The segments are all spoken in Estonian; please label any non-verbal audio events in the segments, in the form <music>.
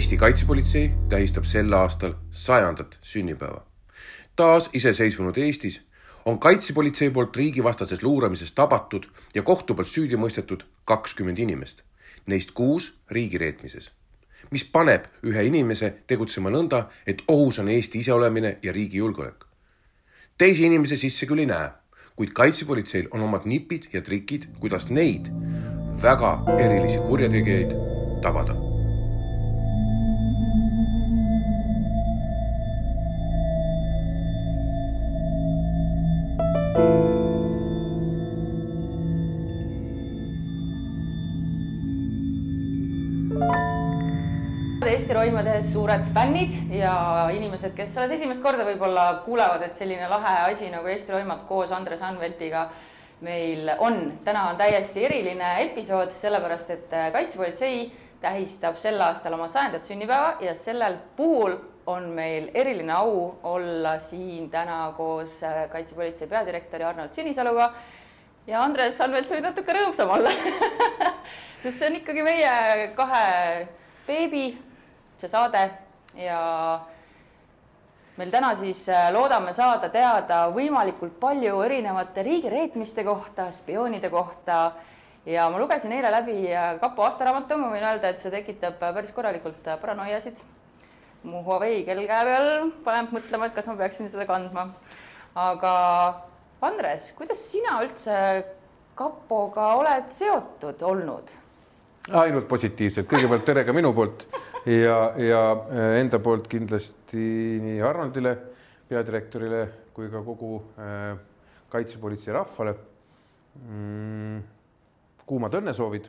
Eesti Kaitsepolitsei tähistab sel aastal sajandat sünnipäeva. taas iseseisvunud Eestis on kaitsepolitsei poolt riigivastases luuramises tabatud ja kohtu poolt süüdi mõistetud kakskümmend inimest, neist kuus riigireetmises, mis paneb ühe inimese tegutsema nõnda, et ohus on Eesti iseolemine ja riigi julgeolek. teisi inimese sisse küll ei näe, kuid kaitsepolitseil on omad nipid ja trikid, kuidas neid väga erilisi kurjategijaid tabada Eesti roimade suured fännid ja inimesed, kes alles esimest korda võib-olla kuulevad, et selline lahe asi nagu Eesti roimad koos Andres Anveltiga meil on. täna on täiesti eriline episood, sellepärast et Kaitsepolitsei tähistab sel aastal oma sajandat sünnipäeva ja sellel puhul on meil eriline au olla siin täna koos Kaitsepolitsei peadirektori Arnold Sinisaluga ja Andres Anvelt, sa võid natuke rõõmsam olla <laughs> sest see on ikkagi meie kahe beebi see saade ja meil täna siis loodame saada teada võimalikult palju erinevate riigireetmiste kohta, spioonide kohta ja ma lugesin eile läbi kapo aastaraamatu, ma võin öelda, et see tekitab päris korralikult paranoiasid. mu Huawei kell käe peal paneb mõtlema, et kas ma peaksin seda kandma. aga Andres, kuidas sina üldse kapoga oled seotud olnud? ainult positiivselt, kõigepealt tere ka minu poolt ja, ja enda poolt kindlasti nii Arnoldile, peadirektorile kui ka kogu äh, kaitsepolitsei rahvale mm,. kuumad õnnesoovid,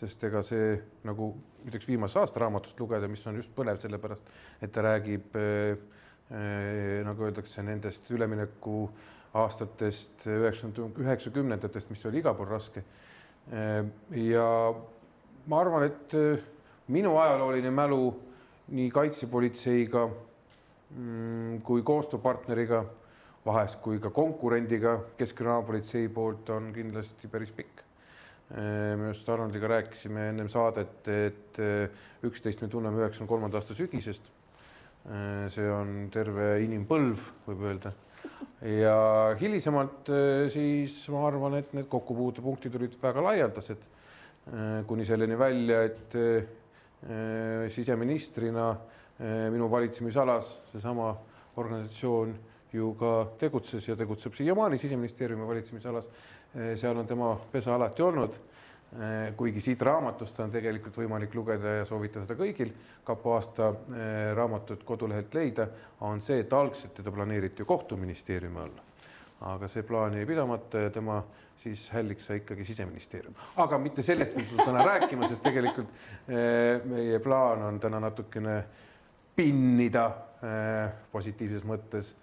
sest ega see nagu ütleks viimase aasta raamatust lugeda, mis on just põnev, sellepärast et ta räägib äh, äh, nagu öeldakse, nendest ülemineku aastatest üheksakümnendatest, üheksakümnendatest, mis oli igal pool raske. ja ma arvan, et minu ajalooline mälu nii kaitsepolitseiga mm, kui koostööpartneriga, vahest kui ka konkurendiga Keskkriminaalpolitsei poolt on kindlasti päris pikk. me just Arnoldiga rääkisime ennem saadet, et üksteist me tunneme üheksakümne kolmanda aasta sügisest. see on terve inimpõlv, võib öelda. ja hilisemalt siis ma arvan, et need kokkupuutepunktid olid väga laialdased kuni selleni välja, et siseministrina minu valitsemisalas seesama organisatsioon ju ka tegutses ja tegutseb siiamaani Siseministeeriumi valitsemisalas. seal on tema pesa alati olnud. kuigi siit raamatust on tegelikult võimalik lugeda ja soovitan seda kõigil, kapo aasta raamatut kodulehelt leida, on see, et algselt teda planeeriti ju kohtuministeeriumi alla. Aga see plaan jäi pidamata ja tema siis hälliks sai ikkagi siseministeerium, aga mitte sellest me ei tule täna rääkima, sest tegelikult meie plaan on täna natukene pinnida positiivses mõttes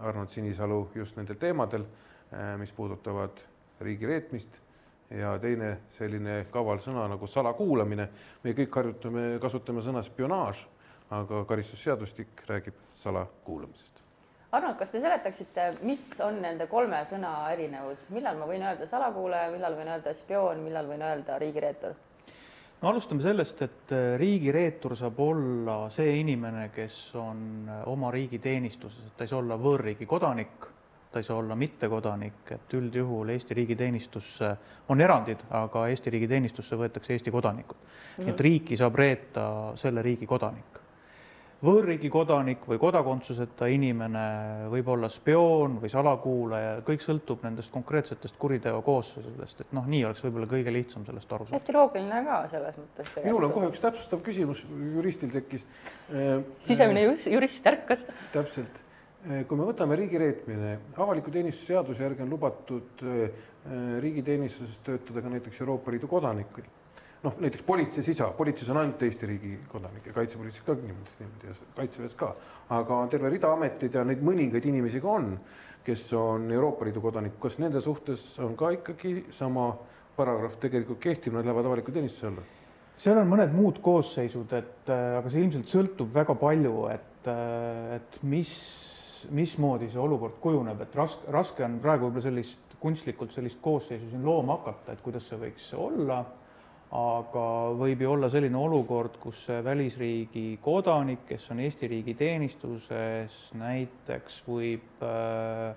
Arnold Sinisalu just nendel teemadel, mis puudutavad riigireetmist. Ja teine selline kaval sõna nagu salakuulamine. me kõik harjutame, kasutame sõna spionaaž, aga karistusseadustik räägib salakuulamisest Arnold, kas te seletaksite, mis on nende kolme sõna erinevus, millal ma võin öelda salakuulaja, millal võin öelda spioon, millal võin öelda riigireetur? no alustame sellest, et riigireetur saab olla see inimene, kes on oma riigi teenistuses, et ta ei saa olla võõrriigi kodanik, ta ei saa olla mittekodanik, et üldjuhul Eesti riigiteenistusse on erandid, aga Eesti riigiteenistusse võetakse Eesti kodanikud mm. -hmm. et riiki saab reeta selle riigi kodanik võõrriigi kodanik või kodakondsuseta inimene võib olla spioon või salakuulaja, kõik sõltub nendest konkreetsetest kuriteo koosseisudest, et noh, nii oleks võib-olla kõige lihtsam sellest aru saada. hästi loogiline ka selles mõttes. minul on kohe üks täpsustav küsimus, juristil tekkis. sisemine jurist ärkas. täpselt, kui me võtame riigireetmine, avaliku teenistuse seaduse järgi on lubatud riigiteenistuses töötada ka näiteks Euroopa Liidu kodanikel noh, näiteks politseis ei saa, politseis on ainult Eesti riigi kodanikke, kaitsepolitseis ka niimoodi, niimoodi ja kaitseväes ka, aga on terve rida ameteid ja neid mõningaid inimesi ka on, kes on Euroopa Liidu kodanikud, kas nende suhtes on ka ikkagi sama paragrahv tegelikult kehtiv, nad lähevad avaliku teenistuse alla? seal on mõned muud koosseisud, et aga see ilmselt sõltub väga palju, et, et mis, mismoodi see olukord kujuneb, et raske, raske on praegu võib-olla sellist kunstlikult sellist koosseisu siin looma hakata, et kuidas see võiks olla aga võib ju olla selline olukord, kus välisriigi kodanik, kes on Eesti riigi teenistuses, näiteks võib äh,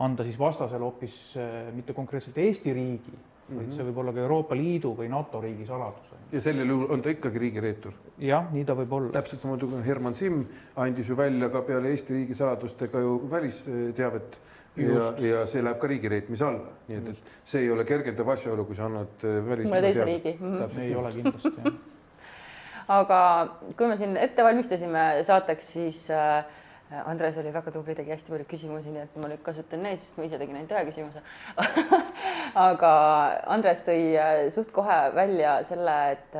anda siis vastasele hoopis äh, mitte konkreetselt Eesti riigi mm, -hmm. see võib olla ka Euroopa Liidu või NATO riigi saladus. ja sellel juhul on ta ikkagi riigireetur? jah, nii ta võib olla. täpselt samamoodi kui Herman Simm andis ju välja ka peale Eesti riigi saladustega ju välisteavet ja, ja see läheb ka riigireetmise alla, nii et, et see ei ole kergendav asjaolu, kui sa annad välismaale teise riigi. Mm. -hmm. ei ole kindlasti jah. <laughs> Aga kui me siin ette valmistasime saateks, siis äh, Andres oli väga tubli, tegi hästi palju küsimusi, nii et ma nüüd kasutan neid, sest ma ise tegin ainult ühe küsimuse. <laughs> Aga Andres tõi äh, suht kohe välja selle, et,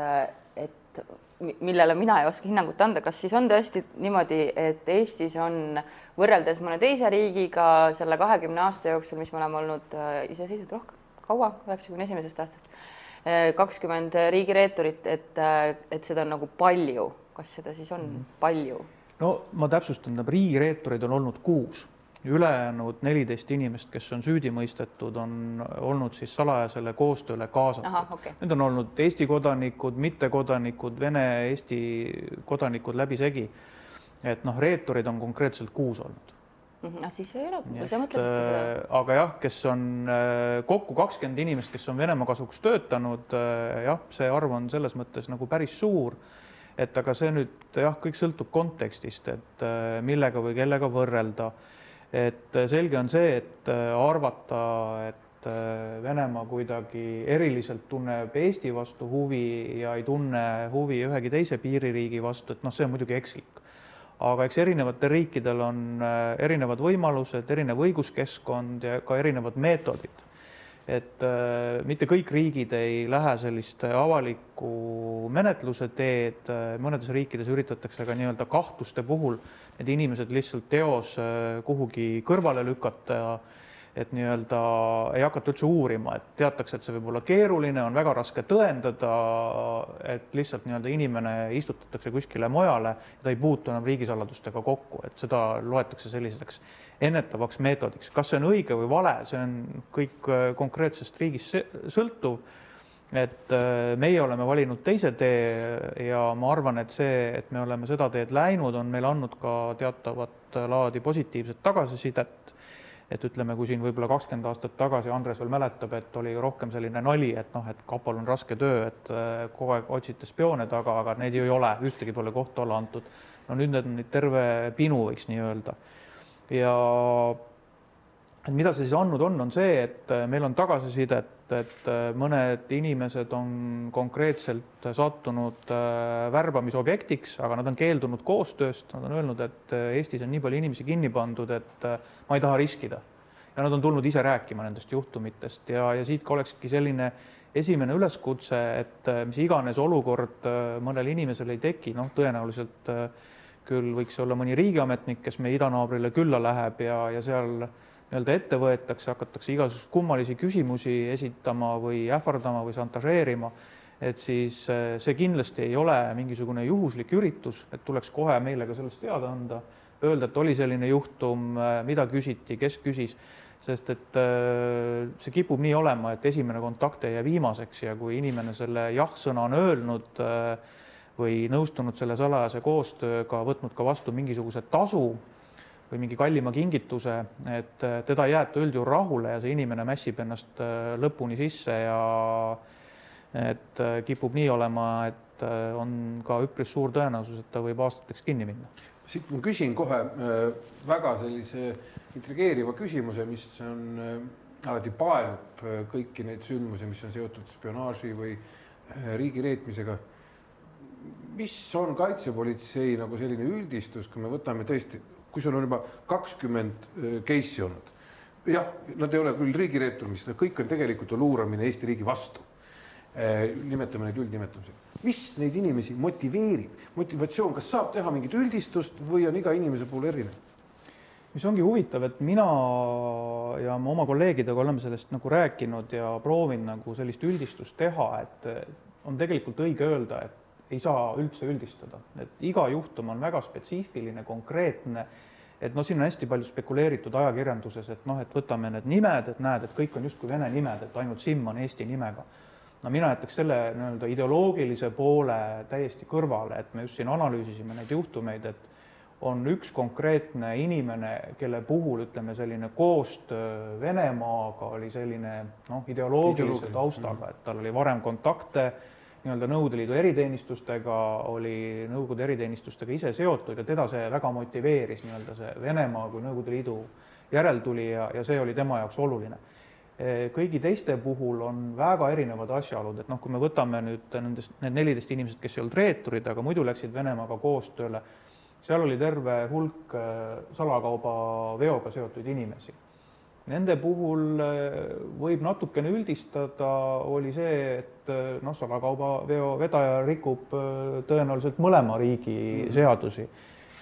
et millele mina ei oska hinnangut anda, kas siis on tõesti niimoodi, et Eestis on võrreldes mõne teise riigiga selle kahekümne aasta jooksul, mis me oleme olnud äh, iseseisvad rohkem, kaua, üheksakümne esimesest aastast, äh, kakskümmend riigireeturit, et, äh, et seda on nagu palju, kas seda siis on mm. palju? no ma täpsustan, tähendab riigireetureid on olnud kuus ülejäänud neliteist inimest, kes on süüdi mõistetud, on olnud siis salajasele koostööle kaasatud. Okay. Need on olnud Eesti kodanikud, mittekodanikud, Vene, Eesti kodanikud läbisegi. et noh, reeturid on konkreetselt kuus olnud no mhm, siis ei ole, kui sa mõtlesid seda. aga jah, kes on äh, kokku kakskümmend inimest, kes on Venemaa kasuks töötanud, äh, jah, see arv on selles mõttes nagu päris suur. et aga see nüüd jah, kõik sõltub kontekstist, et äh, millega või kellega võrrelda et äh, selge on see, et äh, arvata, et äh, Venemaa kuidagi eriliselt tunneb Eesti vastu huvi ja ei tunne huvi ühegi teise piiririigi vastu, et noh, see on muidugi ekslik. aga eks erinevatel riikidel on erinevad võimalused, erinev õiguskeskkond ja ka erinevad meetodid et äh, mitte kõik riigid ei lähe sellist avaliku menetluse teed, mõnedes riikides üritatakse ka nii-öelda kahtluste puhul need inimesed lihtsalt teos äh, kuhugi kõrvale lükata et nii-öelda ei hakata üldse uurima, et teatakse, et see võib olla keeruline, on väga raske tõendada, et lihtsalt nii-öelda inimene istutatakse kuskile mujale, ta ei puutu enam riigisaladustega kokku, et seda loetakse selliseks ennetavaks meetodiks. kas see on õige või vale, see on kõik äh, konkreetsest riigist sõltuv et äh, meie oleme valinud teise tee ja ma arvan, et see, et me oleme seda teed läinud, on meile andnud ka teatavat laadi positiivset tagasisidet et ütleme, kui siin võib-olla kakskümmend aastat tagasi Andres veel mäletab, et oli rohkem selline nali, et noh, et kapol on raske töö, et äh, kogu aeg otsite spioone taga, aga neid ju ei ole, ühtegi pole kohtu alla antud. no nüüd need on neid terve pinu, võiks nii öelda. ja et mida see siis andnud on, on see, et äh, meil on tagasisidet, et äh, mõned inimesed on konkreetselt sattunud värbamisobjektiks, aga nad on keeldunud koostööst, nad on öelnud, et Eestis on nii palju inimesi kinni pandud, et ma ei taha riskida. ja nad on tulnud ise rääkima nendest juhtumitest. Ja, ja siit ka olekski selline esimene üleskutse, et mis iganes olukord mõnel inimesel ei teki, noh, tõenäoliselt küll võiks olla mõni riigiametnik, kes meie idanaabrile külla läheb ja, ja seal nii-öelda ette võetakse, hakatakse igasuguseid kummalisi küsimusi esitama või ähvardama või šantažeerima, et siis eh, see kindlasti ei ole mingisugune juhuslik üritus, et tuleks kohe meile ka sellest teada anda, öelda, et oli selline juhtum, eh, mida küsiti, kes küsis, sest et eh, see kipub nii olema, et esimene kontakt ei jää viimaseks ja kui inimene selle jah-sõna on öelnud või nõustunud selle salajase koostööga, võtnud ka vastu mingisuguse tasu või mingi kallima kingituse, et teda ei jäeta üldjuhul rahule ja see inimene mässib ennast äh, lõpuni sisse ja et äh, kipub nii olema, et on ka üpris suur tõenäosus, et ta võib aastateks kinni minna. siit ma küsin kohe väga sellise intrigeeriva küsimuse, mis on alati paelub kõiki neid sündmusi, mis on seotud spionaaži või riigireetmisega mis on kaitsepolitsei nagu selline üldistus, kui me võtame tõesti kui sul on juba kakskümmend case'i olnud, jah, nad ei ole küll riigireetur, mis kõik on tegelikult ju luuramine Eesti riigi vastu. nimetame neid üldnimetamisega, mis neid inimesi motiveerib, motivatsioon, kas saab teha mingit üldistust või on iga inimese puhul erinev? mis ongi huvitav, et mina ja ma oma kolleegidega oleme sellest nagu rääkinud ja proovinud nagu sellist üldistust teha, et on tegelikult õige öelda, et ei saa üldse üldistada, et iga juhtum on väga spetsiifiline, konkreetne. Et noh, siin on hästi palju spekuleeritud ajakirjanduses, et noh, et võtame need nimed, et näed, et kõik on justkui vene nimed, et ainult Simm on eesti nimega. no mina jätaks selle nii-öelda ideoloogilise poole täiesti kõrvale, et me just siin analüüsisime neid juhtumeid, et on üks konkreetne inimene, kelle puhul ütleme, selline koostöö Venemaaga oli selline noh, ideoloogilise taustaga, et tal oli varem kontakte nii-öelda Nõukogude Liidu eriteenistustega, oli Nõukogude eriteenistustega ise seotud ja teda see väga motiveeris nii-öelda see Venemaa kui Nõukogude Liidu järeltulija ja see oli tema jaoks oluline. kõigi teiste puhul on väga erinevad asjaolud, et noh, kui me võtame nüüd nendest, need neliteist inimesed, kes ei olnud reeturid, aga muidu läksid Venemaaga koostööle seal oli terve hulk äh, salakaubaveoga seotud inimesi. Nende puhul äh, võib natukene üldistada, oli see, et äh, noh, salakaubaveo vedaja rikub tõenäoliselt mõlema riigi mm. seadusi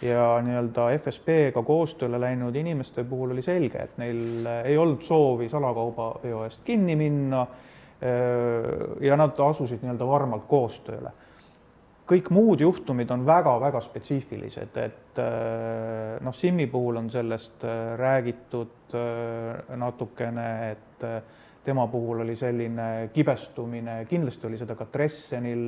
ja nii-öelda FSB-ga koostööle läinud inimeste puhul oli selge, et neil ei olnud soovi salakaubaveo eest kinni minna. ja nad asusid nii-öelda varmalt koostööle kõik muud juhtumid on väga-väga spetsiifilised, et äh, noh, Simmi puhul on sellest äh, räägitud äh, natukene, et tema puhul oli selline kibestumine, kindlasti oli seda ka Dressenil,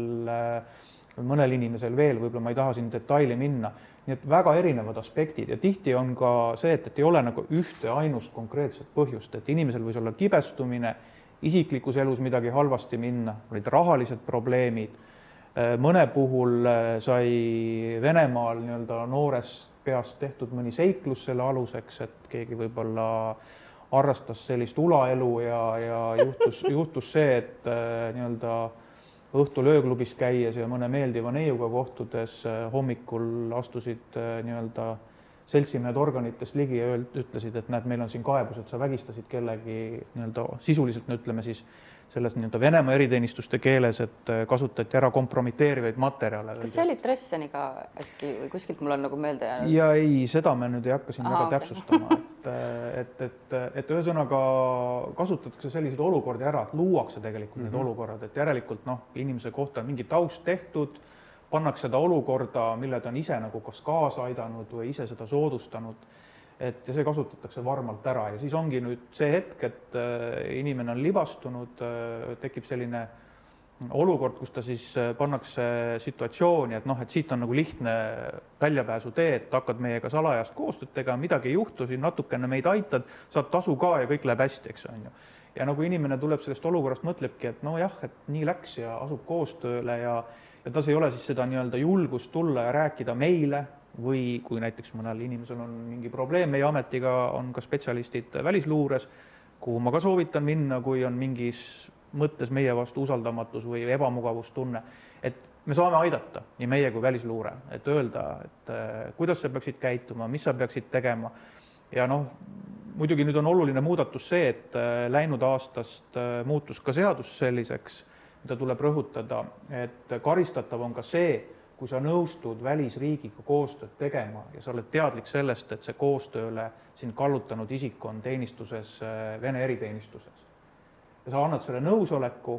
mõnel inimesel veel, võib-olla ma ei taha siin detaili minna, nii et väga erinevad aspektid ja tihti on ka see, et, et ei ole nagu ühte ainust konkreetset põhjust, et inimesel võis olla kibestumine, isiklikus elus midagi halvasti minna, olid rahalised probleemid mõne puhul äh, sai Venemaal nii-öelda noorest peast tehtud mõni seiklus selle aluseks, et keegi võib-olla harrastas sellist ulaelu ja, ja juhtus, <laughs> juhtus see, et äh, nii-öelda õhtul ööklubis käies ja mõne meeldiva neiuga kohtudes hommikul astusid nii-öelda seltsimehed organitest ligi ja ütlesid, et näed, meil on siin kaebus, et sa vägistasid kellegi nii-öelda sisuliselt, no ütleme siis selles nii-öelda Venemaa eriteenistuste keeles, et äh, kasutati ära kompromiteerivaid materjale. kas see oli Dresdeniga äkki või kuskilt mul on nagu meelde jäänud? ja ei, seda me nüüd ei hakka siin Aha, väga okay. täpsustama, et, äh, et, et, et ühesõnaga kasutatakse selliseid olukordi ära, et luuakse tegelikult mm -hmm. need mhm. olukorrad, et järelikult noh, inimese kohta on mingi taust tehtud, pannakse ta olukorda, mille ta on ise nagu kas kaasa aidanud või ise seda soodustanud et ja see kasutatakse varmalt ära ja siis ongi nüüd see hetk, et äh, inimene on libastunud, äh, tekib selline olukord, kus ta siis äh, pannakse situatsiooni, et noh, et siit on nagu lihtne väljapääsutee, et hakkad meiega salajast koostööd tegema, midagi ei juhtu, siin natukene meid aitad, saad tasu ka ja kõik läheb hästi, eks on ju. ja nagu inimene tuleb sellest olukorrast, mõtlebki, et nojah, et nii läks ja asub koostööle ja ja tas ei ole siis seda nii-öelda julgust tulla ja rääkida meile või kui näiteks mõnel inimesel on mingi probleem meie ametiga, on ka spetsialistid välisluures, kuhu ma ka soovitan minna, kui on mingis mõttes meie vastu usaldamatus või ebamugavustunne, et me saame aidata, nii meie kui välisluure, et öelda, et äh, kuidas sa peaksid käituma, mis sa peaksid tegema. Ja noh, muidugi nüüd on oluline muudatus see, et äh, läinud aastast äh, muutus ka seadus selliseks, mida tuleb rõhutada, et karistatav on ka see, kui sa nõustud välisriigiga koostööd tegema ja sa oled teadlik sellest, et see koostööle sind kallutanud isik on teenistuses äh, Vene eriteenistuses ja sa annad selle nõusoleku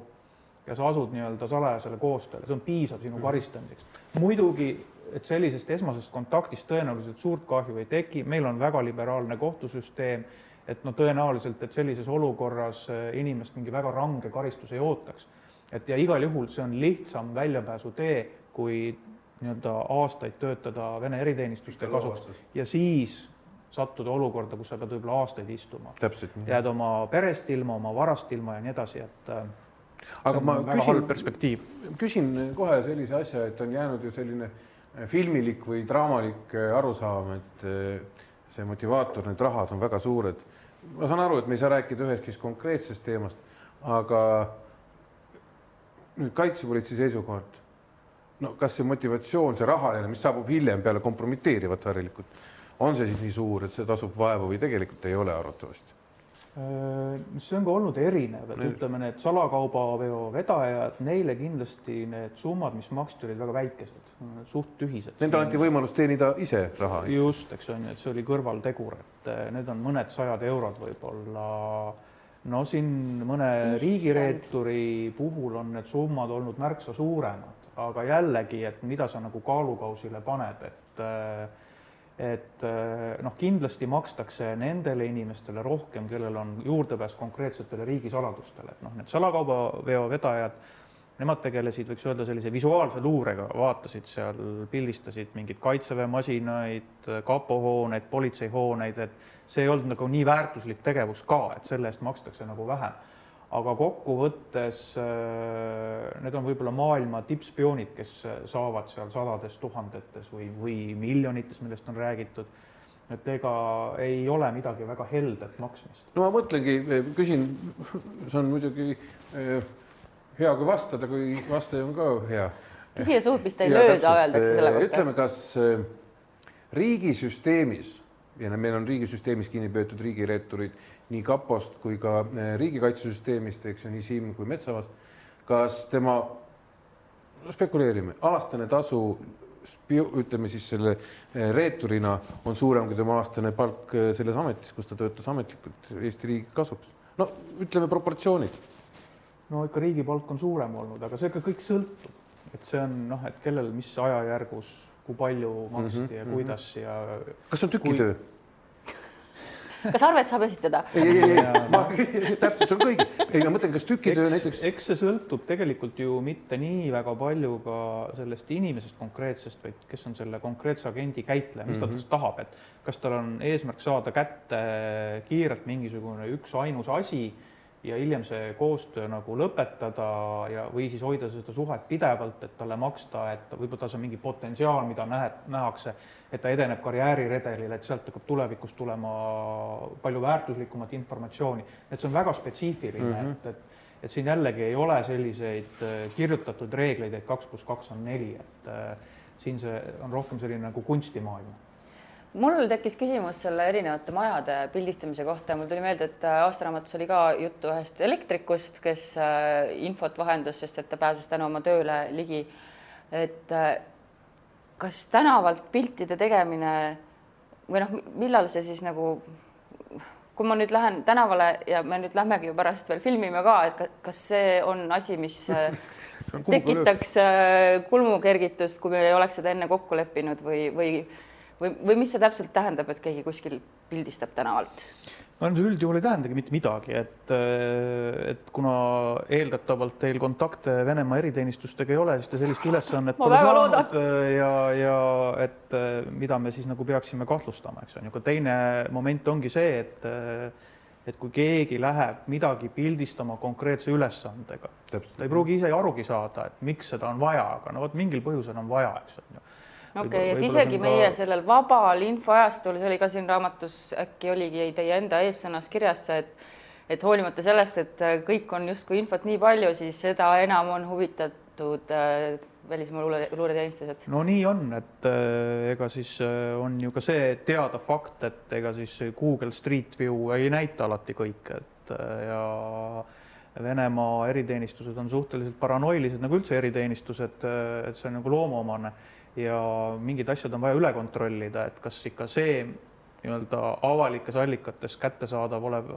ja sa asud nii-öelda salajasele koostööle, see on piisav sinu karistamiseks. muidugi, et sellisest esmasest kontaktist tõenäoliselt suurt kahju ei teki, meil on väga liberaalne kohtusüsteem, et no tõenäoliselt, et sellises olukorras äh, inimest mingi väga range karistus ei ootaks. et ja igal juhul see on lihtsam väljapääsutee, kui nii-öelda aastaid töötada Vene eriteenistuste kasuks ja siis sattuda olukorda, kus sa pead võib-olla aastaid istuma. jääd oma perest ilma, oma varast ilma ja nii edasi, et äh, aga ma küsin, perspektiiv. küsin kohe sellise asja, et on jäänud ju selline äh, filmilik või draamalik äh, arusaam, et see motivaator, need rahad on väga suured. ma saan aru, et me ei saa rääkida ühestki konkreetsest teemast, aga nüüd kaitsepolitsei seisukohalt no kas see motivatsioon, see rahaline, mis saabub hiljem peale kompromiteerivat harilikult, on see siis nii suur, et see tasub vaeva või tegelikult ei ole arvatavasti? Äh, see on ka olnud erinev, et ütleme, need salakaubaveo vedajad, neile kindlasti need summad, mis maksti, olid väga väikesed, suht tühised. Nendele anti võimalus teenida ise raha. just, eks on ju, et see oli kõrvaltegur, et äh, need on mõned sajad eurod võib-olla. no siin mõne Issand. riigireeturi puhul on need summad olnud märksa suuremad, aga jällegi, et mida sa nagu kaalukausile paned, et äh, et eh, noh, kindlasti makstakse nendele inimestele rohkem, kellel on juurdepääs konkreetsetele riigisaladustele, et noh, need salakaubaveo vedajad, nemad tegelesid, võiks öelda, sellise visuaalse luurega, vaatasid seal, pildistasid mingeid kaitseväe masinaid, kapo hooneid, politseihooneid, et see ei olnud nagu nii väärtuslik tegevus ka, et selle eest makstakse nagu vähem aga kokkuvõttes äh, need on võib-olla maailma tippspioonid, kes saavad seal sadades tuhandetes või, või miljonites, millest on räägitud. et ega ei ole midagi väga heldet maksmist. no ma mõtlengi, küsin, see on muidugi äh, hea, kui vastada, kui vastaja on ka hea. küsija suud pihta ei lööda, öeldakse selle kohta. ütleme, kas äh, riigisüsteemis ja meil on riigisüsteemis kinni peetud riigireeturid nii kapost kui ka eh, riigikaitsesüsteemist, eks ju, nii Siim kui Metsavas. kas tema, spekuleerime, aastane tasu ütleme siis selle eh, reeturina on suurem kui tema aastane palk eh, selles ametis, kus ta töötas ametlikult Eesti riigi kasuks. no ütleme proportsioonid. no ikka riigi palk on suurem olnud, aga see ka kõik sõltub, et see on noh, et kellel, mis ajajärgus, kui palju maksti mm -hmm, ja mhm. kuidas mm -hmm. ja. kas see on tükitöö kui...? <laughs> kas arvet saab esitada? ei, ei, ei, ma <laughs> täpselt, see on kõigi, ei ma mõtlen, kas tükitöö näiteks. eks see sõltub tegelikult ju mitte nii väga palju ka sellest inimesest konkreetsest, vaid kes on selle konkreetse agendi käitleja, mis mm -hmm. ta tast tahab, et kas tal on eesmärk saada kätte kiirelt mingisugune üksainus asi ja hiljem see koostöö nagu lõpetada ja, või siis hoida seda suhet pidevalt, et talle maksta, et võib-olla tas on mingi potentsiaal, mida nähe, nähakse, et ta edeneb karjääriredelil, et sealt hakkab tulevikus tulema palju väärtuslikumat informatsiooni. et see on väga spetsiifiline mm, -hmm. et, et et siin jällegi ei ole selliseid äh, kirjutatud reegleid, et kaks pluss kaks on neli, et äh, siin see on rohkem selline nagu kunstimaailm mul tekkis küsimus selle erinevate majade pildistamise kohta ja mul tuli meelde, et äh, aastaraamatus oli ka juttu ühest elektrikust, kes äh, infot vahendas, sest et ta pääses tänu oma tööle ligi. et äh, kas tänavalt piltide tegemine või noh, millal see siis nagu, kui ma nüüd lähen tänavale ja me nüüd lähmegi ju pärast veel filmime ka, et kas see on asi, mis <laughs> tekitaks kulmukergitust, kui me ei oleks seda enne kokku leppinud või, või või, või mis see täpselt tähendab, et keegi kuskil pildistab tänavalt? ma arvan, see üldjuhul ei tähendagi mitte midagi, et, et kuna eeldatavalt teil kontakte Venemaa eriteenistustega ei ole, siis te sellist ülesannet pole saanud ja, ja et mida me siis nagu peaksime kahtlustama, eks on ju, aga teine moment ongi see, et et kui keegi läheb midagi pildistama konkreetse ülesandega, ta ei pruugi ise arugi saada, et miks seda on vaja, aga no vot mingil põhjusel on vaja, eks on ju okei okay,, et isegi ka... meie sellel vabal infoajastul, see oli ka siin raamatus, äkki oligi teie enda eessõnas kirjas see, et et hoolimata sellest, et kõik on justkui infot nii palju, siis seda enam on huvitatud äh, välismaa luure, luureteenistused. no nii on, et äh, ega siis äh, on ju ka see teada fakt, et ega siis Google Street View ei näita alati kõike, et äh, ja Venemaa eriteenistused on suhteliselt paranoilised nagu üldse eriteenistused, et see on nagu loomuomane ja mingid asjad on vaja üle kontrollida, et kas ikka see nii-öelda avalikes allikates kättesaadav olev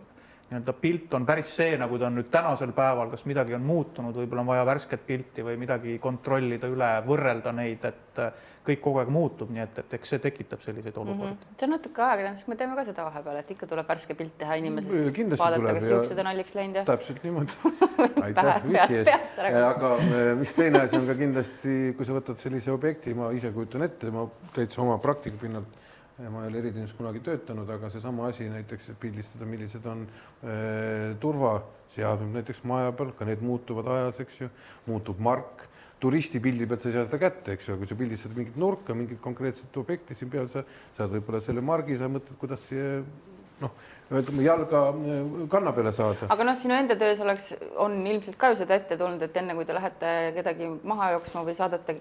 nii-öelda pilt on päris see, nagu ta on nüüd tänasel päeval, kas midagi on muutunud, võib-olla on vaja värsket pilti või midagi kontrollida üle, võrrelda neid, et äh, kõik kogu aeg muutub, nii et, et eks see tekitab selliseid mhm. olukordi mm. -hmm. see on natuke ajakirjandus, me teeme ka seda vahepeal, et ikka tuleb värske pilt teha inimesest, vaadata, kas juuksed on halliks läinud ja. täpselt niimoodi. <laughs> aitäh vihje eest. aga äh, mis teine asi on ka kindlasti, kui sa võtad sellise objekti, ma ise kujutan ette, ma täitsa oma praktika pinnalt ma ei ole eriteenistus kunagi töötanud, aga seesama asi näiteks, pildistada, millised on äh, turvaseadmed näiteks maja peal, ka need muutuvad ajas, eks ju, muutub mark, turisti pildi pealt sa ei saa seda kätte, eks ju, kui sa pildistad mingit nurka, mingit konkreetset objekti siin peal, sa saad võib-olla selle margi, sa mõtled, kuidas siia noh, ütleme jalga kanna peale saada. aga noh, sinu enda töös oleks, on ilmselt ka ju seda ette tulnud, et enne kui te lähete kedagi maha jooksma või saadate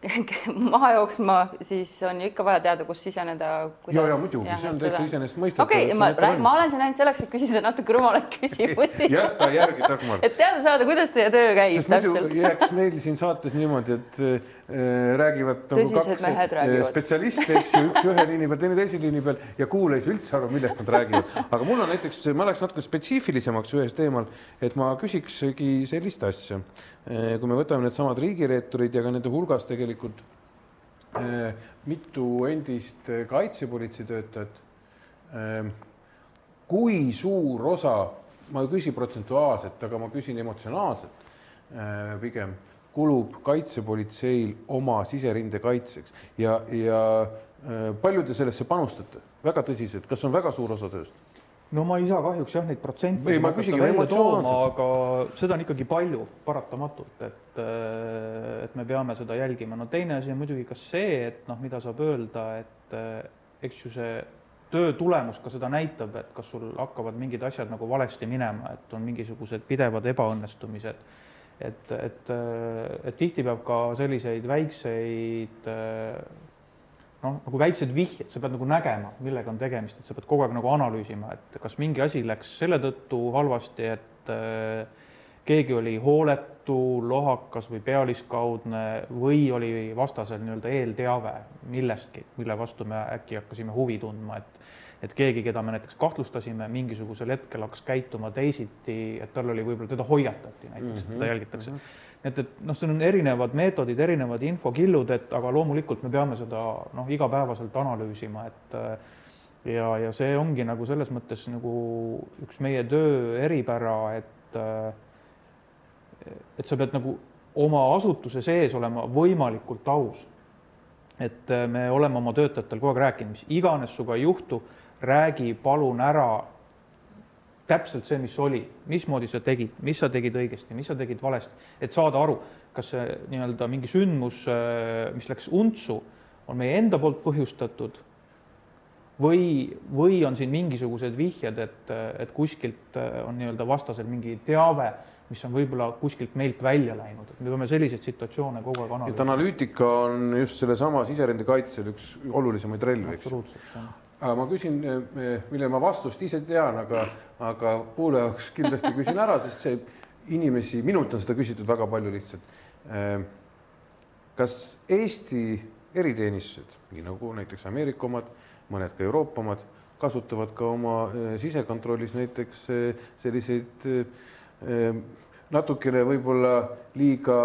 <laughs> maha jooksma, siis on ju ikka vaja teada, kus siseneda. ja, ja muidugi, see on täitsa iseenesestmõistetav. okei okay,, ma, ma olen siin ainult selleks, et küsida natuke rumalaid <laughs> küsimusi jäta järgi, Dagmar. et teada saada, kuidas teie töö käib. sest muidu jääks meil siin saates niimoodi, et äh, räägivad nagu kaks äh, spetsialisti, eks ju, üks ühe liini peal, teine teise liini peal ja kuulaja ei saa üldse aru, millest nad räägivad. aga mul on näiteks, ma läheks natuke spetsiifilisemaks ühes teemal, et ma küsiksegi sellist asja. Äh, kui me võtame needsamad riigireeturid ja ka nende hulgas tegelikult Äh, mitu endist äh, kaitsepolitsei töötajat. Ähm, kui suur osa, ma ei küsi protsentuaalselt, aga ma küsin emotsionaalselt pigem, kulub kaitsepolitseil oma siserinde kaitseks ja, ja palju te sellesse panustate väga tõsiselt, kas on väga suur osa tööst? No ma ei saa kahjuks jah, neid protsente. ei, ma küsingi emotsionaalselt. aga seda on ikkagi palju paratamatult, et, äh, et me peame seda jälgima. no teine asi on muidugi ka see, et noh, mida saab öelda, et äh, eks ju see töö tulemus ka seda näitab, et kas sul hakkavad mingid asjad nagu valesti minema, et on mingisugused pidevad ebaõnnestumised. et, et, äh, et tihti peab ka selliseid väikseid noh, nagu väiksed vihjed, sa pead nagu nägema, millega on tegemist, et sa pead kogu aeg nagu analüüsima, et kas mingi asi läks selle tõttu halvasti, et äh, keegi oli hooletu, lohakas või pealiskaudne või oli vastasel nii-öelda eelteave millestki, mille vastu me äkki hakkasime huvi tundma, et et keegi, keda me näiteks kahtlustasime, mingisugusel hetkel hakkas käituma teisiti, et tal oli võib-olla, teda hoiatati näiteks mm, -hmm. teda jälgitakse mm. -hmm et, et noh, siin on erinevad meetodid, erinevad infokillud, et aga loomulikult me peame seda noh, igapäevaselt analüüsima, et ja, ja see ongi nagu selles mõttes nagu üks meie töö eripära, et et sa pead nagu oma asutuse sees olema võimalikult aus. et me oleme oma töötajatel kogu aeg rääkinud, mis iganes sinuga ei juhtu, räägi palun ära täpselt see, mis oli, mismoodi sa tegid, mis sa tegid õigesti, mis sa tegid valesti, et saada aru, kas see nii-öelda mingi sündmus, äh, mis läks untsu, on meie enda poolt põhjustatud või, või on siin mingisugused vihjed, et, et kuskilt äh, on nii-öelda vastasel mingi teave, mis on võib-olla kuskilt meilt välja läinud, et me peame selliseid situatsioone kogu aeg analüüsima. et analüütika on just sellesama siserinde kaitsel üks olulisemaid relvi, eks ma küsin, eh, mille ma vastust ise tean, aga, aga kuulaja jaoks kindlasti küsin ära, sest see inimesi, minult on seda küsitud väga palju lihtsalt. Eh, kas Eesti eriteenistused, nii nagu näiteks Ameerika omad, mõned ka Euroopa omad, kasutavad ka oma eh, sisekontrollis näiteks selliseid natukene võib-olla liiga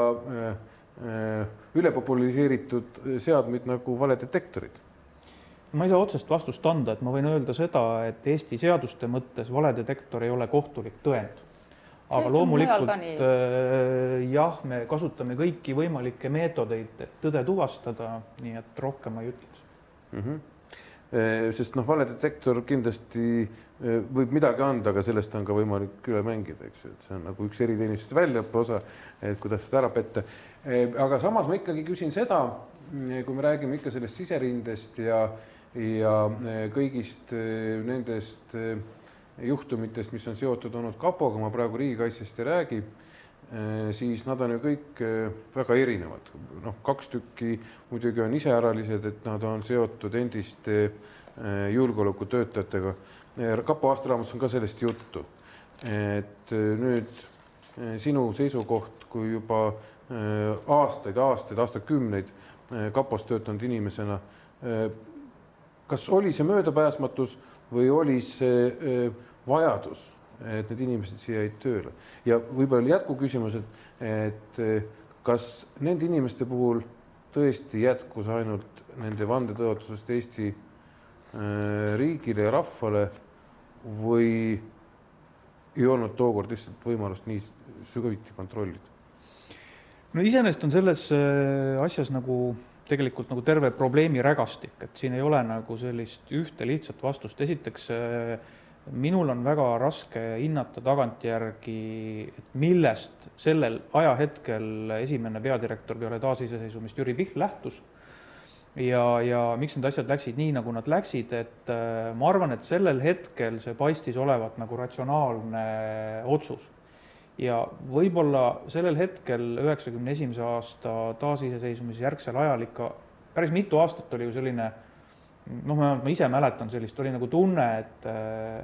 ülepopulariseeritud seadmeid nagu valedetektorid? Ma ei saa otsest vastust anda, et ma võin öelda seda, et Eesti seaduste mõttes valedetektor ei ole kohtulik tõend. aga loomulikult äh, jah, me kasutame kõiki võimalikke meetodeid, et tõde tuvastada, nii et rohkem ma ei ütleks mm. -hmm sest noh, valedetektor kindlasti äh, võib midagi anda, aga sellest on ka võimalik üle mängida, eks ju, et see on nagu üks eriteenistuste väljaõppe osa, et kuidas seda ära petta. aga samas ma ikkagi küsin seda, kui me räägime ikka sellest siserindest ja ja eh, kõigist eh, nendest eh, juhtumitest, mis on seotud olnud kapoga, ma praegu riigikaitsest ei räägi, siis nad on ju kõik väga erinevad. noh, kaks tükki muidugi on iseäralised, et nad on seotud endiste julgeolekutöötajatega. kapo aastaraamatus on ka sellest juttu. et nüüd sinu seisukoht, kui juba aastaid, aastaid, aastakümneid kapos töötanud inimesena kas oli see möödapääsmatus või oli see vajadus, et need inimesed siia jäid tööle ja võib-olla jätkuküsimus, et, et kas nende inimeste puhul tõesti jätkus ainult nende vandetõotusest Eesti riigile ja rahvale või ei olnud tookord lihtsalt võimalust nii sügaviti kontrollida? no iseenesest on selles asjas nagu tegelikult nagu terve probleemi rägastik, et siin ei ole nagu sellist ühte lihtsat vastust. esiteks äh, minul on väga raske hinnata tagantjärgi, et millest sellel ajahetkel esimene peadirektor peale taasiseseisvumist Jüri Pihl lähtus ja, ja miks need asjad läksid nii, nagu nad läksid, et äh, ma arvan, et sellel hetkel see paistis olevat nagu ratsionaalne otsus ja võib-olla sellel hetkel, üheksakümne esimese aasta taasiseseisvumise järgsel ajal ikka päris mitu aastat oli ju selline noh, ma ise mäletan sellist, oli nagu tunne, et,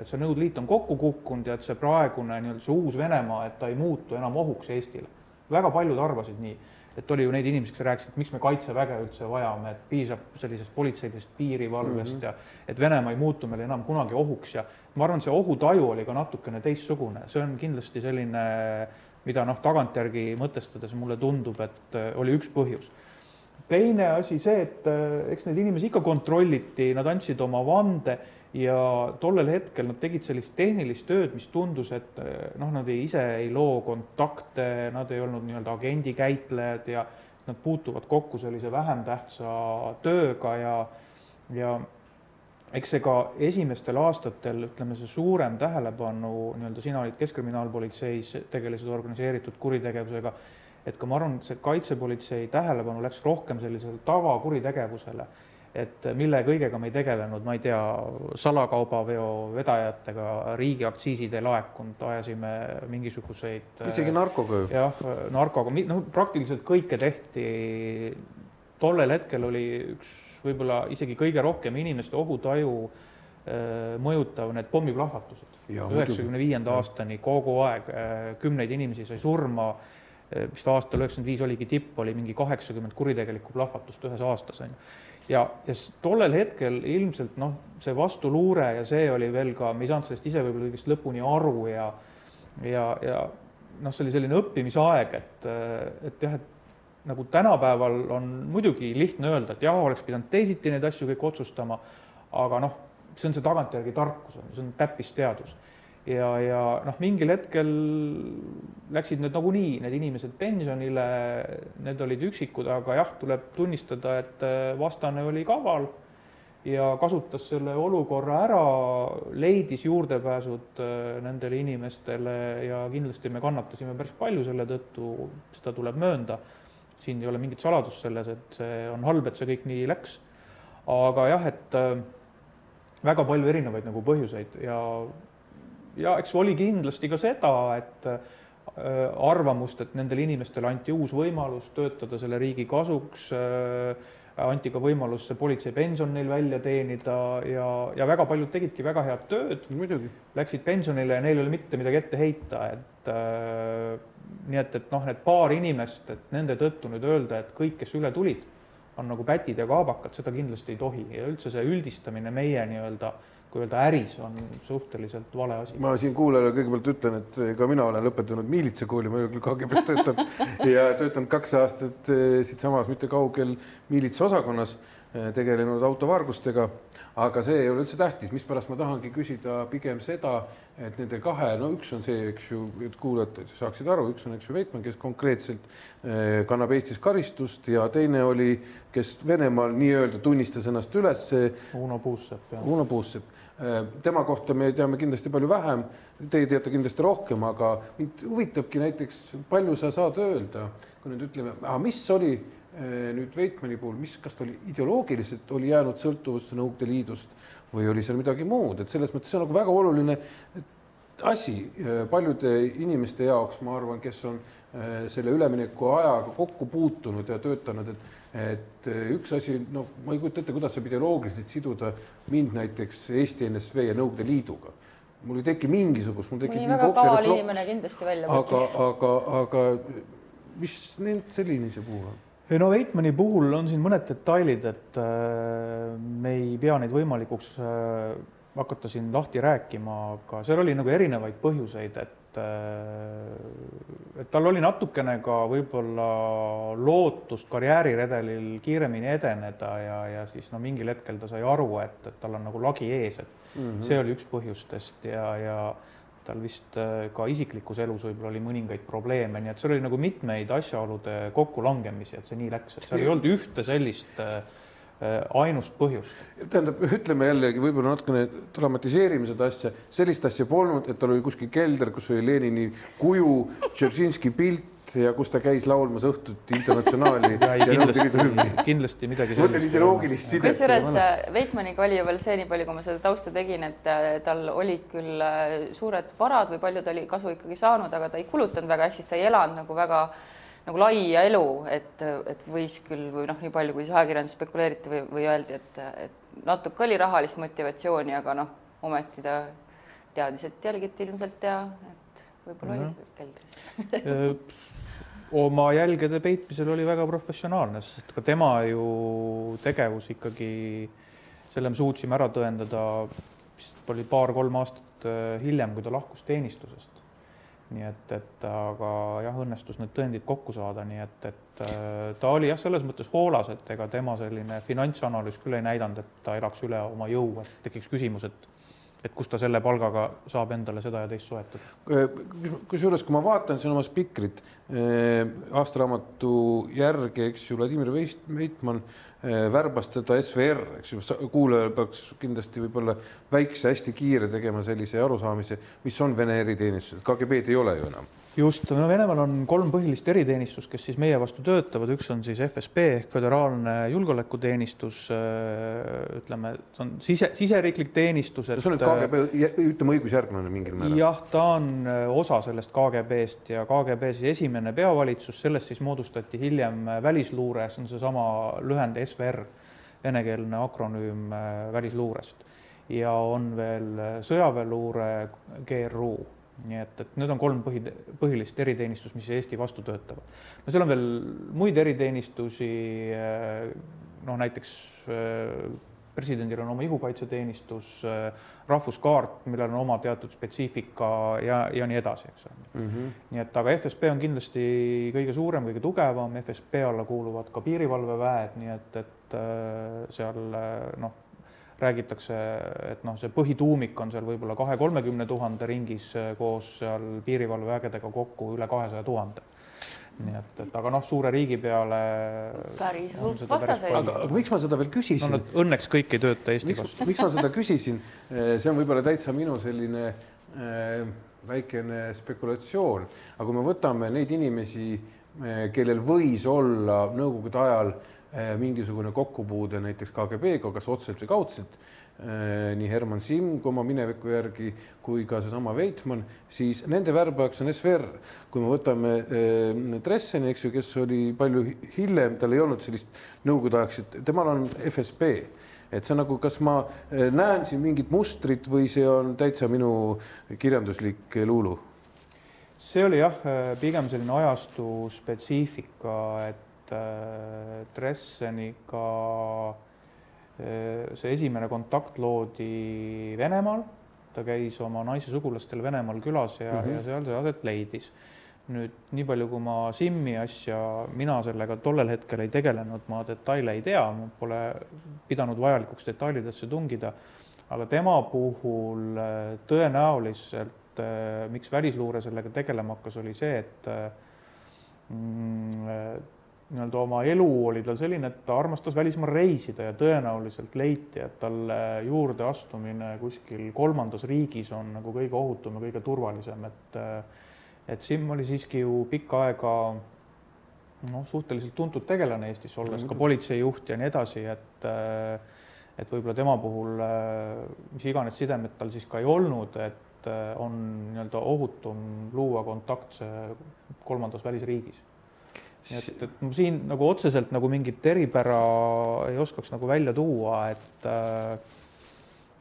et see Nõukogude Liit on kokku kukkunud ja et see praegune nii-öelda see uus Venemaa, et ta ei muutu enam ohuks Eestile. Väga paljud arvasid nii, et oli ju neid inimesi, kes rääkisid, miks me kaitseväge üldse vajame, et piisab sellisest politseidest piirivalvest mm -hmm. ja et Venemaa ei muutu meile enam kunagi ohuks ja ma arvan, see ohutaju oli ka natukene teistsugune, see on kindlasti selline, mida noh, tagantjärgi mõtestades mulle tundub, et oli üks põhjus teine asi see, et äh, eks neid inimesi ikka kontrolliti, nad andsid oma vande ja tollel hetkel nad tegid sellist tehnilist tööd, mis tundus, et äh, noh, nad ei, ise ei loo kontakte, nad ei olnud nii-öelda agendikäitlejad ja nad puutuvad kokku sellise vähem tähtsa tööga ja, ja eks see ka esimestel aastatel, ütleme, see suurem tähelepanu nii-öelda, sina olid Keskkriminaalpolitseis, tegelesid organiseeritud kuritegevusega et ka ma arvan, see kaitsepolitsei tähelepanu läks rohkem sellisele tavakuritegevusele, et mille kõigega me ei tegelenud, ma ei tea, salakaubaveo vedajatega, riigiaktsiisid ei laekunud, ajasime mingisuguseid. isegi narkoga ju. jah, narkoga, noh, praktiliselt kõike tehti. tollel hetkel oli üks võib-olla isegi kõige rohkem inimeste ohutaju äh, mõjutav need pommiplahvatused. üheksakümne viienda aastani kogu aeg äh, kümneid inimesi sai surma vist aastal üheksakümmend viis oligi tipp, oli mingi kaheksakümmend kuritegelikku plahvatust ühes aastas, on ju. Ja, ja tollel hetkel ilmselt noh, see vastuluure ja see oli veel ka, me ei saanud sellest ise võib-olla kõigest lõpuni aru ja ja, ja noh, see oli selline õppimisaeg, et, et jah, et nagu tänapäeval on muidugi lihtne öelda, et jah, oleks pidanud teisiti neid asju kõik otsustama, aga noh, see on see tagantjärgi tarkus, see on täppisteadus ja, ja noh, mingil hetkel läksid need nagunii, need inimesed pensionile, need olid üksikud, aga jah, tuleb tunnistada, et äh, vastane oli kaval ja kasutas selle olukorra ära, leidis juurdepääsud äh, nendele inimestele ja kindlasti me kannatasime päris palju selle tõttu, seda tuleb möönda. siin ei ole mingit saladust selles, et see on halb, et see kõik nii läks. aga jah, et äh, väga palju erinevaid nagu põhjuseid ja ja eks oli kindlasti ka seda, et äh, arvamust, et nendele inimestele anti uus võimalus töötada selle riigi kasuks, äh, anti ka võimalus see politseipension neil välja teenida ja, ja väga paljud tegidki väga head tööd. muidugi. Läksid pensionile ja neil ei ole mitte midagi ette heita, et äh, nii et, et noh, need paar inimest, et nende tõttu nüüd öelda, et kõik, kes üle tulid, on nagu pätid ja kaabakad, seda kindlasti ei tohi ja üldse see üldistamine meie nii-öelda äh, kui öelda äris on suhteliselt vale asi. ma siin kuulajale kõigepealt ütlen, et ka mina olen lõpetanud miilitsakooli, ma ei ole küll KGB-s töötanud <laughs> ja töötanud kaks aastat eh, siitsamas mitte kaugel miilitsaosakonnas, eh, tegelenud autovargustega. aga see ei ole üldse tähtis, mispärast ma tahangi küsida pigem seda, et nende kahe, no üks on see, eks ju, et kuulajad saaksid aru, üks on, eks ju, Veitmann, kes konkreetselt eh, kannab Eestis karistust ja teine oli, kes Venemaal nii-öelda tunnistas ennast üles. Uno Puussepp. Uno Puussepp tema kohta me teame kindlasti palju vähem, teie teate kindlasti rohkem, aga mind huvitabki näiteks, palju sa saad öelda, kui nüüd ütleme, mis oli äh, nüüd Veitmanni puhul, mis, kas ta oli ideoloogiliselt, oli jäänud sõltuvusse Nõukogude Liidust või oli seal midagi muud, et selles mõttes see on nagu väga oluline asi äh, paljude inimeste jaoks, ma arvan, kes on selle ülemineku ajaga kokku puutunud ja töötanud, et et eh, üks asi, noh, ma ei kujuta ette, kuidas saab ideoloogiliselt siduda mind näiteks Eesti NSV ja Nõukogude Liiduga. mul ei teki mingisugust, mul tekib väga kaval inimene kindlasti välja aga, aga, aga mis nüüd selle inimese puhul on? no Veitmanni puhul on siin mõned detailid, et äh, me ei pea neid võimalikuks äh, hakata siin lahti rääkima, aga seal oli nagu erinevaid põhjuseid, et et, äh, et tal oli natukene ka võib-olla lootust karjääriredelil kiiremini edeneda ja, ja siis no mingil hetkel ta sai aru, et, et tal on nagu lagi ees, et mm -hmm. see oli üks põhjustest ja, ja tal vist äh, ka isiklikus elus võib-olla oli mõningaid probleeme, nii et seal oli nagu mitmeid asjaolude kokkulangemisi, et see nii läks, et seal ei olnud ühte sellist äh, Äh, ainust põhjust. tähendab, ütleme jällegi võib-olla natukene dramatiseerime seda asja, sellist asja polnud, et tal oli kuskil kelder, kus oli Lenini kuju, Dzeržinski pilt, ja kus ta käis laulmas õhtuti internatsionaali <laughs> kindlasti, kindlasti midagi sellist. mõtlen ideoloogilist sidet. kusjuures äh, Veitmaniga oli ju veel see, nii palju, kui ma seda tausta tegin, et äh, tal olid küll äh, suured varad või palju ta oli kasu ikkagi saanud, aga ta ei kulutanud väga, ehk siis ta ei elanud nagu väga nagu laia elu, et, et võis küll või noh, nii palju, kui siis ajakirjanduses spekuleeriti või, või öeldi, et, et natuke oli rahalist motivatsiooni, aga noh, ometi ta teadis, et jälgiti ilmselt ja et võib-olla no. oli keldris oma jälgede peitmisel oli väga professionaalne, sest ka tema ju tegevus ikkagi, selle me suutsime ära tõendada, vist oli paar-kolm aastat äh, hiljem, kui ta lahkus teenistusest. Nii et, et aga jah, õnnestus need tõendid kokku saada, nii et, et äh, ta oli jah, selles mõttes hoolas, et ega tema selline finantsanalüüs küll ei näidanud, et ta elaks üle oma jõu, et tekiks küsimus, et et kust ta selle palgaga saab endale seda ja teist soetada. kusjuures, kui ma vaatan siin oma spikrit äh, aastaraamatu järgi, eks ju, Vladimir Veitmann äh, värbas teda SVR, eks ju, kuulajal peaks kindlasti võib-olla väikse, hästi kiire tegema sellise arusaamise, mis on Vene eriteenistused, KGB-d ei ole ju enam just, no Venemaal on kolm põhilist eriteenistust, kes siis meie vastu töötavad, üks on siis FSB ehk Föderaalne Julgeolekuteenistus, äh, ütleme, see on sise, siseriiklik teenistus. see on nüüd KGB, ütleme õigusjärglane mingil määral. jah, ta on äh, osa sellest KGB-st ja KGB siis esimene peavalitsus, sellest siis moodustati hiljem äh, välisluure, see on seesama lühend SVR, venekeelne akronüüm välisluurest ja on veel sõjaväeluure GRU nii et, et need on kolm põhi, põhilist eriteenistust, mis Eesti vastu töötavad. no seal on veel muid eriteenistusi, eh, noh näiteks eh, presidendil on oma ihukaitseteenistus, eh, rahvuskaart, millel on oma teatud spetsiifika ja, ja nii edasi, eks ole mm. -hmm. nii et aga FSB on kindlasti kõige suurem, kõige tugevam, FSB alla kuuluvad ka piirivalveväed, nii et, et seal noh räägitakse, et noh, see põhituumik on seal võib-olla kahe-kolmekümne tuhande ringis eh, koos seal piirivalvevägedega kokku üle kahesaja tuhande nii et, et aga noh, suure riigi peale. päris hulk vastaseid. aga, miks ma seda veel küsisin no,? Õnneks kõik ei tööta Eesti vastu. miks ma seda küsisin? Eh, see on võib-olla täitsa minu selline äh, väikene spekulatsioon, aga kui me võtame neid inimesi, kellel võis olla nõukogude ajal Äh, mingisugune kokkupuude näiteks KGB-ga, kas otseselt või kaudselt, äh, nii Herman Simm oma mineviku järgi kui ka seesama Veitmann, siis nende värbajaks on SVR. kui me võtame äh, Dresseni, eks ju, kes oli palju hiljem, tal ei olnud sellist nõukogudeaegset, temal on FSB et see nagu, kas ma näen siin mingit mustrit või see on täitsa minu kirjanduslik luulu? see oli jah, pigem selline ajastu spetsiifika, et et Dresseniga äh, see esimene kontakt loodi Venemaal, ta käis oma naise sugulastel Venemaal külas ja mm, -hmm. ja seal see aset leidis. nüüd nii palju, kui ma Simmi asja, mina sellega tollel hetkel ei tegelenud, ma detaile ei tea, pole pidanud vajalikuks detailidesse tungida, aga tema puhul äh, tõenäoliselt, äh, miks välisluure sellega tegelema hakkas, oli see, et mm, nii-öelda oma elu oli tal selline, et ta armastas välismaal reisida ja tõenäoliselt leiti, et talle juurdeastumine kuskil kolmandas riigis on nagu kõige ohutum ja kõige turvalisem, et et Simm oli siiski ju pikka aega noh, suhteliselt tuntud tegelane Eestis, olles ka politseijuht ja nii edasi, et et võib-olla tema puhul mis iganes sidemed tal siis ka ei olnud, et on nii-öelda ohutum luua kontaktse kolmandas välisriigis nii et, et ma siin nagu otseselt nagu mingit eripära ei oskaks nagu välja tuua, et äh,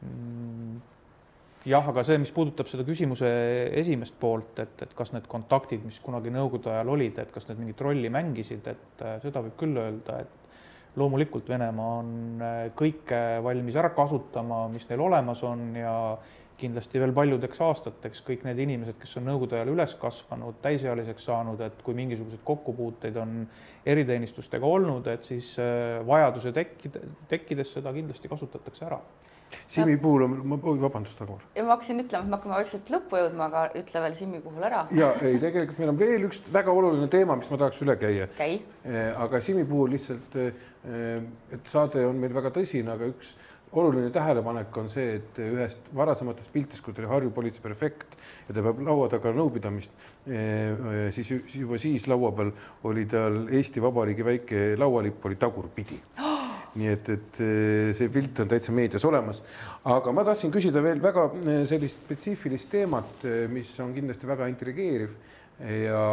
mm, jah, aga see, mis puudutab seda küsimuse esimest poolt, et, et kas need kontaktid, mis kunagi nõukogude ajal olid, et kas need mingit rolli mängisid, et äh, seda võib küll öelda, et loomulikult Venemaa on äh, kõike valmis ära kasutama, mis neil olemas on ja kindlasti veel paljudeks aastateks kõik need inimesed, kes on nõukogude ajal üles kasvanud, täisealiseks saanud, et kui mingisuguseid kokkupuuteid on eriteenistustega olnud, et siis äh, vajaduse tekkida, tekkides seda kindlasti kasutatakse ära. Simmi puhul on, ma, oi vabandust, Dagmar. ja ma hakkasin ütlema, et me hakkame vaikselt lõppu jõudma, aga ütle veel Simmi puhul ära. ja ei, tegelikult meil on veel üks väga oluline teema, mis ma tahaks üle käia. käi. Äh, aga Simmi puhul lihtsalt, äh, et saade on meil väga tõsine, aga üks oluline tähelepanek on see, et ühest varasematest piltidest, kui ta oli Harju politseiprefekt ja ta peab laua taga nõupidamist, siis juba siis laua peal oli tal Eesti Vabariigi väike laualipp oli tagurpidi <gasps> nii et, et see pilt on täitsa meedias olemas. aga ma tahtsin küsida veel väga sellist spetsiifilist teemat, mis on kindlasti väga intrigeeriv ja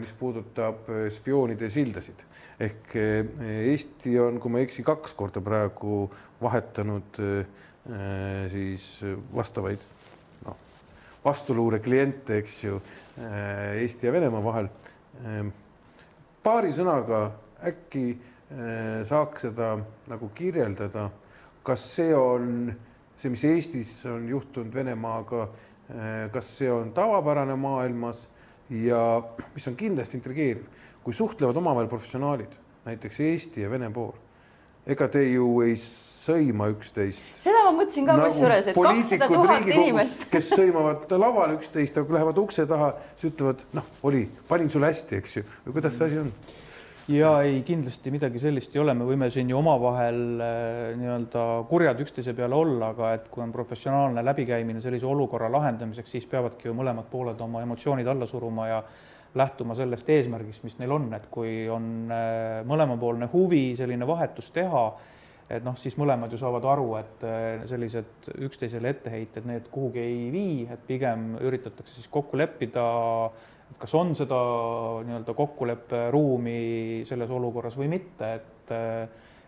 mis puudutab spioonide sildasid. Ehk Eesti on, kui ma ei eksi, kaks korda praegu vahetanud siis vastavaid noh, vastuluure kliente, eks ju, Eesti ja Venemaa vahel. paari sõnaga äkki saaks seda nagu kirjeldada, kas see on see, mis Eestis on juhtunud Venemaaga, kas see on tavapärane maailmas ja mis on kindlasti intrigeeriv, kui suhtlevad omavahel professionaalid, näiteks Eesti ja Vene pool, ega te ju ei sõima üksteist. seda ma mõtlesin ka nagu kusjuures, et kakssada tuhat inimest. <laughs> kes sõimavad laval üksteist, aga kui lähevad ukse taha, siis ütlevad, noh, oli, panin sulle hästi, eks ju, või kuidas see asi on? Ja ei, kindlasti midagi sellist ei ole, me võime siin ju omavahel äh, nii-öelda kurjad üksteise peale olla, aga et kui on professionaalne läbikäimine sellise olukorra lahendamiseks, siis peavadki ju mõlemad pooled oma emotsioonid alla suruma ja lähtuma sellest eesmärgist, mis neil on, et kui on äh, mõlemapoolne huvi selline vahetus teha, et noh, siis mõlemad ju saavad aru, et äh, sellised üksteisele etteheited, need kuhugi ei vii, et pigem üritatakse siis kokku leppida et kas on seda nii-öelda kokkulepperuumi selles olukorras või mitte, et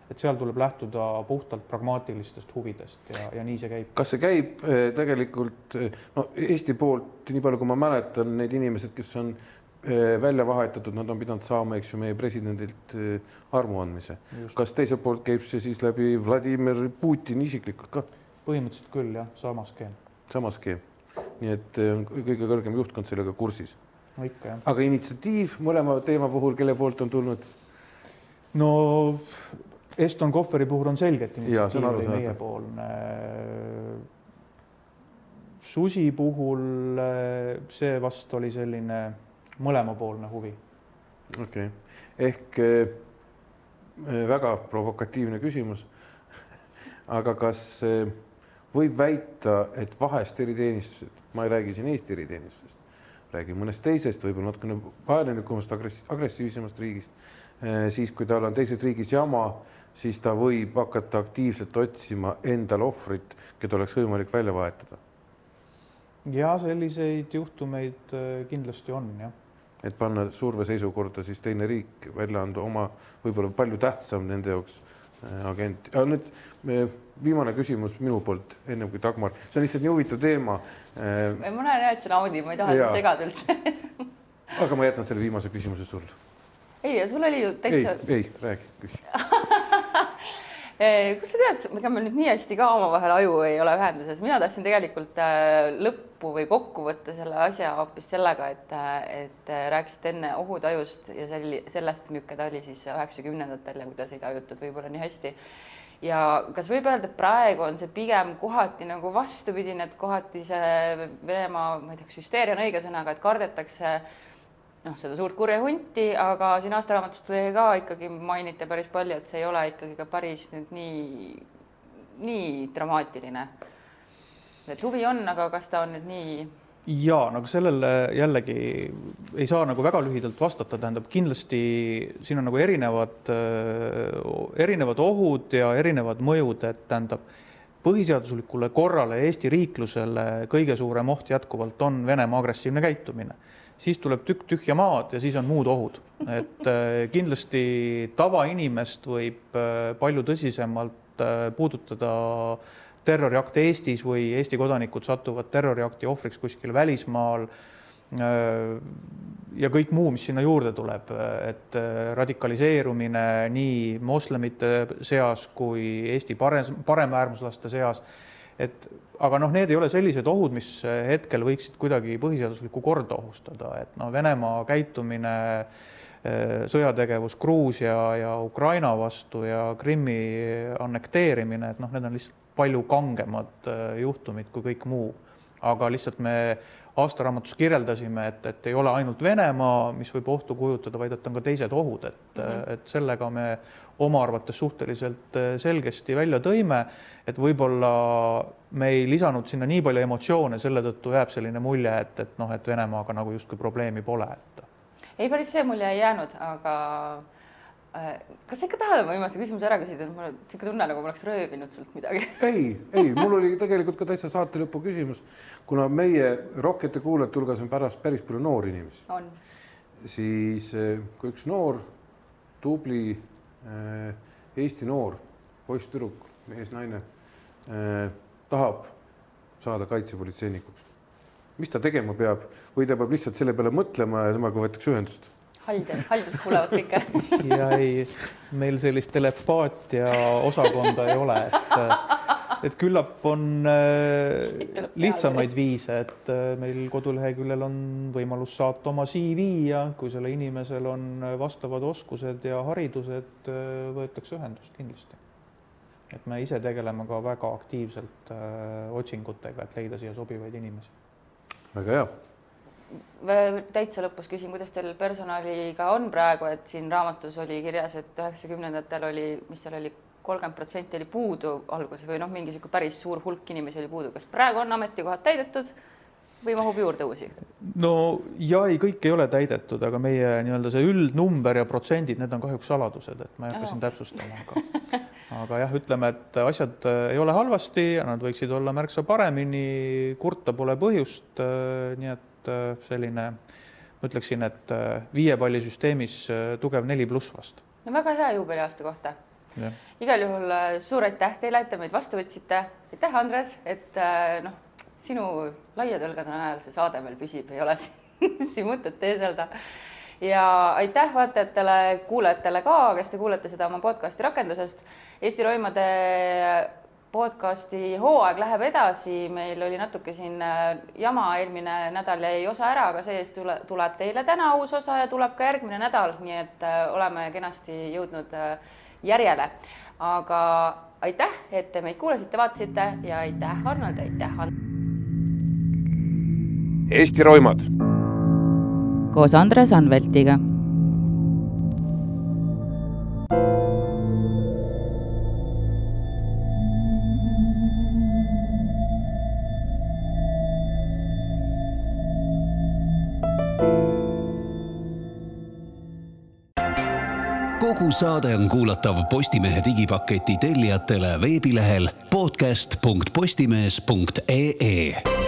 et seal tuleb lähtuda puhtalt pragmaatilistest huvidest ja, ja nii see käib. kas see käib eh, tegelikult no Eesti poolt, nii palju kui ma mäletan, need inimesed, kes on eh, välja vahetatud, nad on pidanud saama, eks ju, meie presidendilt eh, armuandmise. kas teiselt poolt käib see siis läbi Vladimir Putini isiklikult ka? põhimõtteliselt küll jah, sama skeem. sama skeem, nii et kõige kõrgem juhtkond sellega kursis no ikka jah. aga initsiatiiv mõlema teema puhul, kelle poolt on tulnud? no Eston Kohveri puhul on selge, et initsiatiiv oli meiepoolne. Susi puhul see vast oli selline mõlemapoolne huvi. okei okay., ehk äh, väga provokatiivne küsimus <laughs> aga kas võib väita, et vahest eriteenistused, ma ei räägi siin Eesti eriteenistusest, räägime mõnest teisest, võib-olla natukene vaenelikumast, agressiivsemast riigist, eh, siis kui tal on teises riigis jama, siis ta võib hakata aktiivselt otsima endale ohvrit, keda oleks võimalik välja vahetada. ja selliseid juhtumeid eh, kindlasti on, jah. et panna surveseisukorda siis teine riik, välja anda oma võib-olla palju tähtsam nende jaoks agent. nüüd viimane küsimus minu poolt, ennem kui Dagmar, see on lihtsalt nii huvitav teema. ma näen jah, et sa naudid, ma ei taha sind segada üldse aga ma jätan selle viimase küsimuse sulle. ei, sul oli ju täitsa. ei, ei, räägi, küsi <laughs> kust sa tead, ega me nüüd nii hästi ka omavahel aju ei ole ühenduses, mina tahtsin tegelikult äh, lõppu või kokku võtta selle asja hoopis sellega, et, äh, et äh, rääkisite enne ohutajust ja selli-, sellest, milline ta oli siis üheksakümnendatel ja kuidas ei tajutud võib-olla nii hästi. Ja kas võib öelda, et praegu on see pigem kohati nagu vastupidine, et kohati see Venemaa, ma ei tea, kas hüsteeria on õige sõna, aga et kardetakse noh, seda suurt kurja hunti, aga siin aastaraamatus tuli ka ikkagi mainiti päris palju, et see ei ole ikkagi ka päris nüüd nii, nii dramaatiline. et huvi on, aga kas ta on nüüd nii ja nagu sellele jällegi ei saa nagu väga lühidalt vastata, tähendab kindlasti siin on nagu erinevad, erinevad ohud ja erinevad mõjud, et tähendab põhiseaduslikule korrale Eesti riiklusele kõige suurem oht jätkuvalt on Venemaa agressiivne käitumine. Siis tuleb tükk tühja maad ja siis on muud ohud, et äh, kindlasti tavainimest võib äh, palju tõsisemalt äh, puudutada terroriakte Eestis või Eesti kodanikud satuvad terroriakti ohvriks kuskil välismaal ja kõik muu, mis sinna juurde tuleb, et radikaliseerumine nii moslemite seas kui Eesti parem, paremäärmuslaste seas, et aga noh, need ei ole sellised ohud, mis hetkel võiksid kuidagi põhiseaduslikku korda ohustada, et noh, Venemaa käitumine äh, sõjategevus Gruusia ja Ukraina vastu ja Krimmi annekteerimine, et noh, need on lihtsalt palju kangemad äh, juhtumid kui kõik muu. aga lihtsalt me aastaraamatus kirjeldasime, et, et ei ole ainult Venemaa, mis võib ohtu kujutada, vaid et on ka teised ohud, et mm, -hmm. et sellega me oma arvates suhteliselt äh, selgesti välja tõime, et võib-olla me ei lisanud sinna nii palju emotsioone, selle tõttu jääb selline mulje, et, et noh, et Venemaaga nagu justkui probleemi pole, et. ei, päris see mulje ei jäänud, aga kas sa ikka tahad oma viimase küsimuse ära küsida, mul on niisugune tunne, nagu ma oleks röövinud sult midagi. <laughs> ei, ei, mul oli tegelikult ka täitsa saate lõpu küsimus, kuna meie rohkete kuulajate hulgas on pärast päris palju noori inimesi. siis äh, kui üks noor, tubli äh, Eesti noor poiss-tüdruk, mees-naine äh, tahab saada kaitsepolitseinikuks, mis ta tegema peab või ta peab lihtsalt selle peale mõtlema ja temaga võetakse ühendust haldjad, haldjad kuulevad kõike ja ei, meil sellist telepaatia osakonda ei ole, et, et küllap on äh, lihtsamaid viise, et äh, meil koduleheküljel on võimalus saata oma CV ja kui sellel inimesel on vastavad oskused ja haridused, äh, võetakse ühendust kindlasti. et me ise tegeleme ka väga aktiivselt otsingutega, et leida siia sobivaid inimesi. väga hea täitsa lõpus küsin, kuidas teil personaliga on praegu, et siin raamatus oli kirjas, et üheksakümnendatel oli, mis seal oli, kolmkümmend protsenti oli puudu alguses või noh, mingi niisugune päris suur hulk inimesi oli puudu. kas praegu on ametikohad täidetud või mahub juurde uusi? no ja ei, kõik ei ole täidetud, aga meie nii-öelda see üldnumber ja protsendid, need on kahjuks saladused, et ma ei hakka siin täpsustama, aga <laughs> aga jah, ütleme, et asjad ei ole halvasti, nad võiksid olla märksa paremini, kurta pole põhjust. nii et äh, selline, ma ütleksin, et äh, viie palli süsteemis äh, tugev neli pluss vast. no väga hea juubeliaasta kohta. igal juhul suur aitäh teile, et te meid vastu võtsite. aitäh, Andres, et noh, sinu laiatõlgade najal see saade meil püsib, ei ole <laughs> siin mõtet teeselda ja aitäh vaatajatele, kuulajatele ka, kes te kuulete seda oma podcasti rakendusest. Eesti Roimade podcasti hooaeg läheb edasi, meil oli natuke siin äh, jama, eelmine nädal jäi osa ära, aga see-eest tule, tuleb teile täna uus osa ja tuleb ka järgmine nädal, nii et äh, oleme kenasti jõudnud äh, järjele. aga aitäh, et te meid kuulasite, vaatasite ja aitäh, Arnold, aitäh And. Eesti roimad. koos Andres Anveltiga kogu saade on kuulatav Postimehe digipaketi tellijatele veebilehel podcast.postimees.ee